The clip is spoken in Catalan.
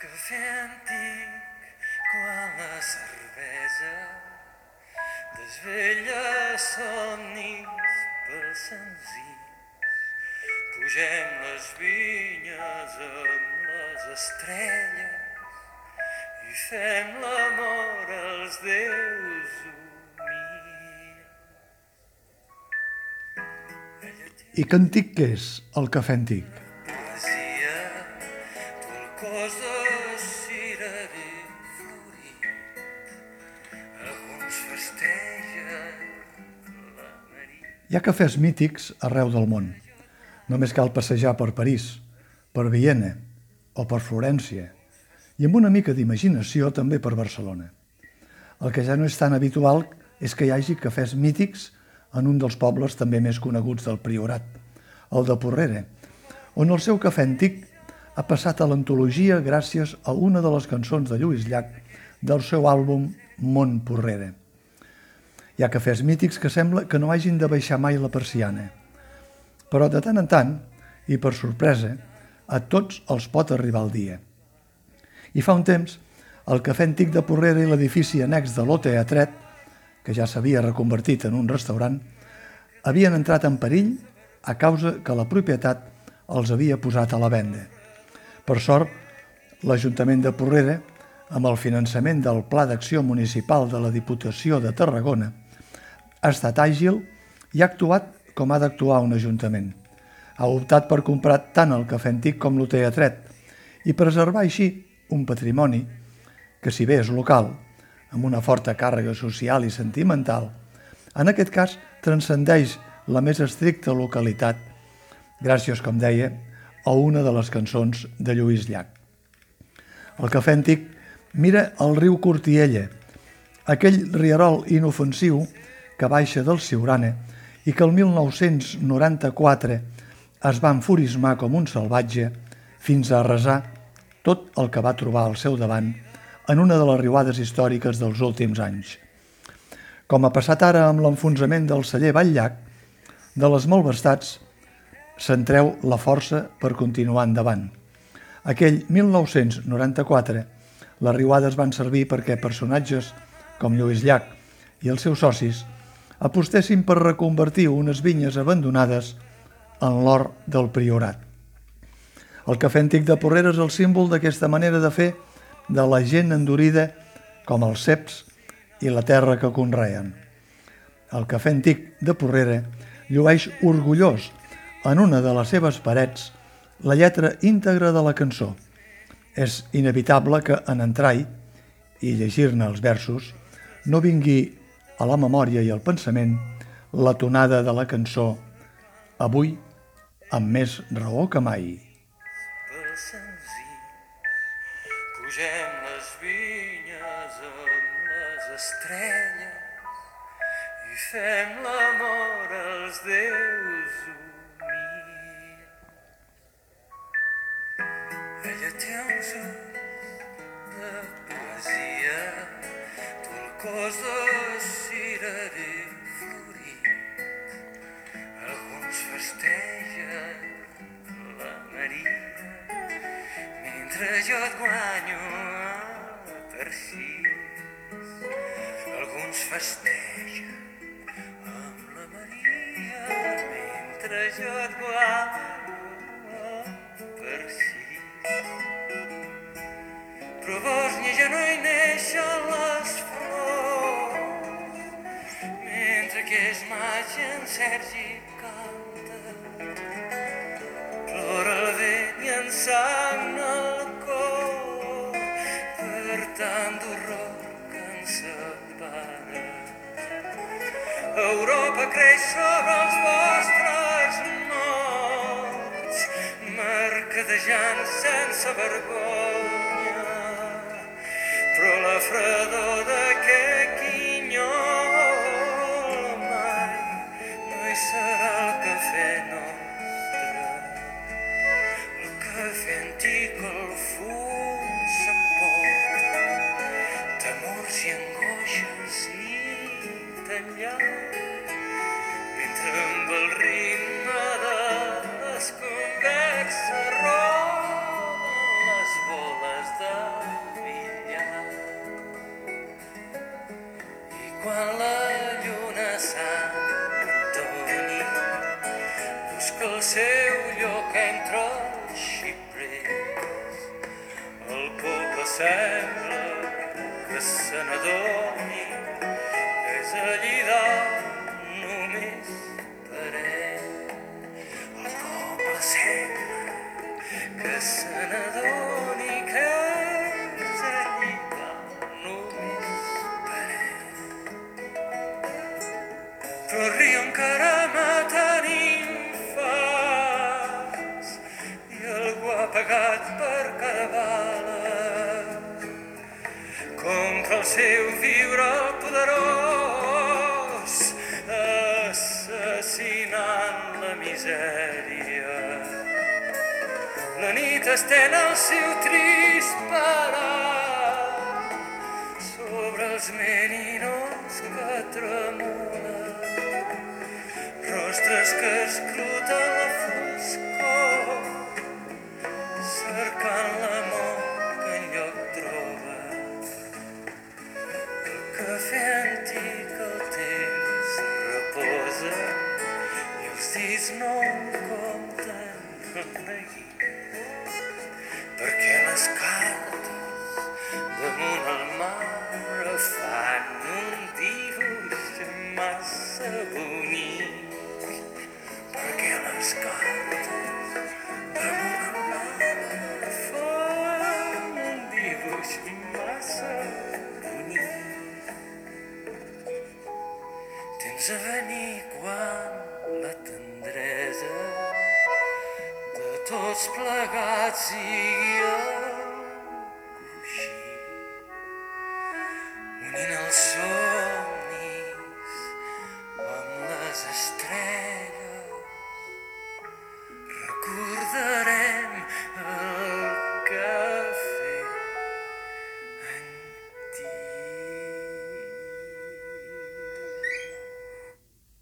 cafè antic quan la cervesa desvella somnis pels senzills. Pugem les vinyes amb les estrelles i fem l'amor als déus humils. I que antic que és el cafè antic? Hi ha cafès mítics arreu del món. Només cal passejar per París, per Viena o per Florència i amb una mica d'imaginació també per Barcelona. El que ja no és tan habitual és que hi hagi cafès mítics en un dels pobles també més coneguts del Priorat, el de Porrera, on el seu cafè antic ha passat a l'antologia gràcies a una de les cançons de Lluís Llach del seu àlbum Mont Porrera. Hi ha cafès mítics que sembla que no hagin de baixar mai la persiana. Però de tant en tant, i per sorpresa, a tots els pot arribar el dia. I fa un temps, el cafè antic de Porrera i l'edifici annex de l'Oteatret, que ja s'havia reconvertit en un restaurant, havien entrat en perill a causa que la propietat els havia posat a la venda. Per sort, l'Ajuntament de Porrera, amb el finançament del Pla d'Acció Municipal de la Diputació de Tarragona, ha estat àgil i ha actuat com ha d'actuar un ajuntament. Ha optat per comprar tant el cafè antic com l'hoteatret i preservar així un patrimoni que, si bé és local, amb una forta càrrega social i sentimental, en aquest cas transcendeix la més estricta localitat, gràcies, com deia, a una de les cançons de Lluís Llach. El cafè antic mira el riu Cortiella, aquell rierol inofensiu que baixa del Siurana i que el 1994 es va enfurismar com un salvatge fins a arrasar tot el que va trobar al seu davant en una de les riuades històriques dels últims anys. Com ha passat ara amb l'enfonsament del celler Batllac, de les malvestats se'n treu la força per continuar endavant. Aquell 1994, les riuades van servir perquè personatges com Lluís Llach i els seus socis apostessin per reconvertir unes vinyes abandonades en l'or del priorat. El cafè antic de Porrera és el símbol d'aquesta manera de fer de la gent endurida com els ceps i la terra que conreen. El cafè antic de Porrera llueix orgullós en una de les seves parets la lletra íntegra de la cançó. És inevitable que en entrar-hi i llegir-ne els versos no vingui a la memòria i al pensament la tonada de la cançó Avui amb més raó que mai. Pugem les vinyes amb les estrelles i fem l'amor als déus humils. Ella té uns ulls de mentre jo et guanyo a Tarcís. Alguns festegen amb la Maria mentre jo et guanyo a Tarcís. Però a Bòsnia ja no hi neixen les flors mentre que és maig en Sergi canta. Plora el vent i en sang el Europa creix sobre els vostres morts, mercadejant sense vergonya. Però la fredor d'aquest enllà mentre amb el ritme de les converses roden les boles de billar. I quan la lluna Sant busca el seu lloc entre els xiprers, el poble sembla que se n'adoni s'allirà només per ell. El poble sent que se n'adoni que ens només per ell. Però riu encara matant infants i algú ha pagat contra el seu viure poderós assassinant la misèria. La nit estén el seu trist parat sobre els meninots que tremolen, rostres que escruten la Perquè les cartes damunt el mar fan un dibuix massa bonic. Perquè les cartes. Temps a venir quan la tendresa tots plegats el coixí unint el sol